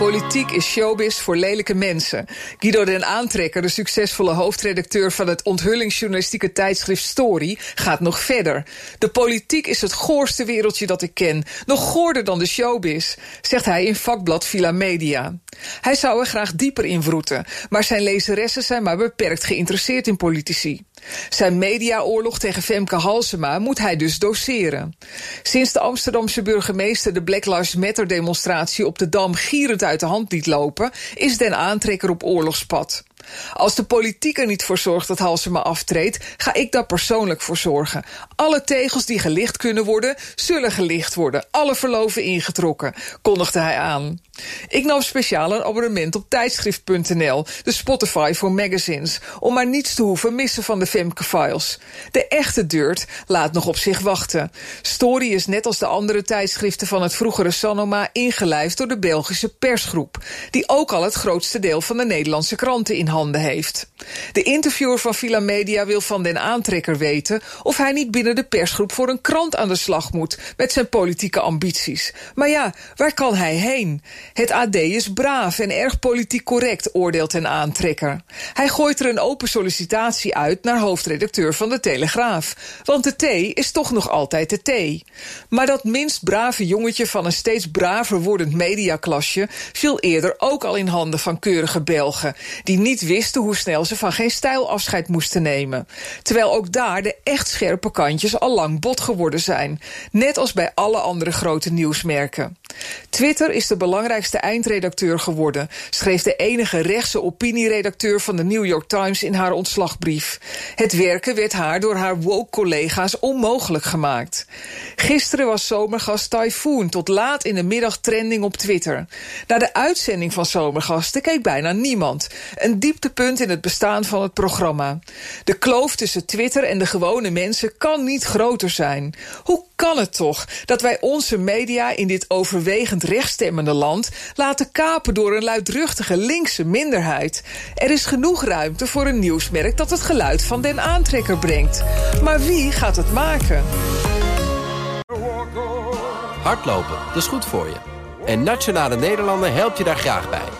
Politiek is showbiz voor lelijke mensen. Guido den Aantrekker, de succesvolle hoofdredacteur van het onthullingsjournalistieke tijdschrift Story, gaat nog verder. De politiek is het goorste wereldje dat ik ken. Nog goorder dan de showbiz, zegt hij in vakblad Villa Media. Hij zou er graag dieper in vroeten, maar zijn lezeressen zijn maar beperkt geïnteresseerd in politici. Zijn mediaoorlog tegen Femke Halsema moet hij dus doseren. Sinds de Amsterdamse burgemeester de Black Lives Matter demonstratie op de Dam gierend uit de hand liet lopen, is den aantrekker op oorlogspad. Als de politiek er niet voor zorgt dat Halsema aftreedt, ga ik daar persoonlijk voor zorgen. Alle tegels die gelicht kunnen worden, zullen gelicht worden. Alle verloven ingetrokken, kondigde hij aan. Ik nam speciaal een abonnement op tijdschrift.nl, de Spotify voor magazines, om maar niets te hoeven missen van de Femke-files. De echte Dirt laat nog op zich wachten. Story is net als de andere tijdschriften van het vroegere Sanoma ingelijfd door de Belgische persgroep, die ook al het grootste deel van de Nederlandse kranten in heeft. De interviewer van Villa Media wil van den aantrekker weten of hij niet binnen de persgroep voor een krant aan de slag moet met zijn politieke ambities. Maar ja, waar kan hij heen? Het AD is braaf en erg politiek correct, oordeelt een aantrekker. Hij gooit er een open sollicitatie uit naar hoofdredacteur van de Telegraaf. Want de T is toch nog altijd de T. Maar dat minst brave jongetje van een steeds braver wordend mediaklasje viel eerder ook al in handen van keurige Belgen, die wisten hoe snel ze van geen stijl afscheid moesten nemen. Terwijl ook daar de echt scherpe kantjes al lang bot geworden zijn. Net als bij alle andere grote nieuwsmerken. Twitter is de belangrijkste eindredacteur geworden, schreef de enige rechtse opinieredacteur van de New York Times in haar ontslagbrief. Het werken werd haar door haar woke-collega's onmogelijk gemaakt. Gisteren was zomergast Typhoon tot laat in de middag trending op Twitter. Na de uitzending van Zomergasten keek bijna niemand. Een dieptepunt in het bestaan van het programma. De kloof tussen Twitter en de gewone mensen kan niet groter zijn. Hoe kan het toch dat wij onze media in dit overwegend rechtstemmende land laten kapen door een luidruchtige linkse minderheid? Er is genoeg ruimte voor een nieuwsmerk dat het geluid van den aantrekker brengt. Maar wie gaat het maken? Hardlopen, dat is goed voor je. En Nationale Nederlanden helpt je daar graag bij.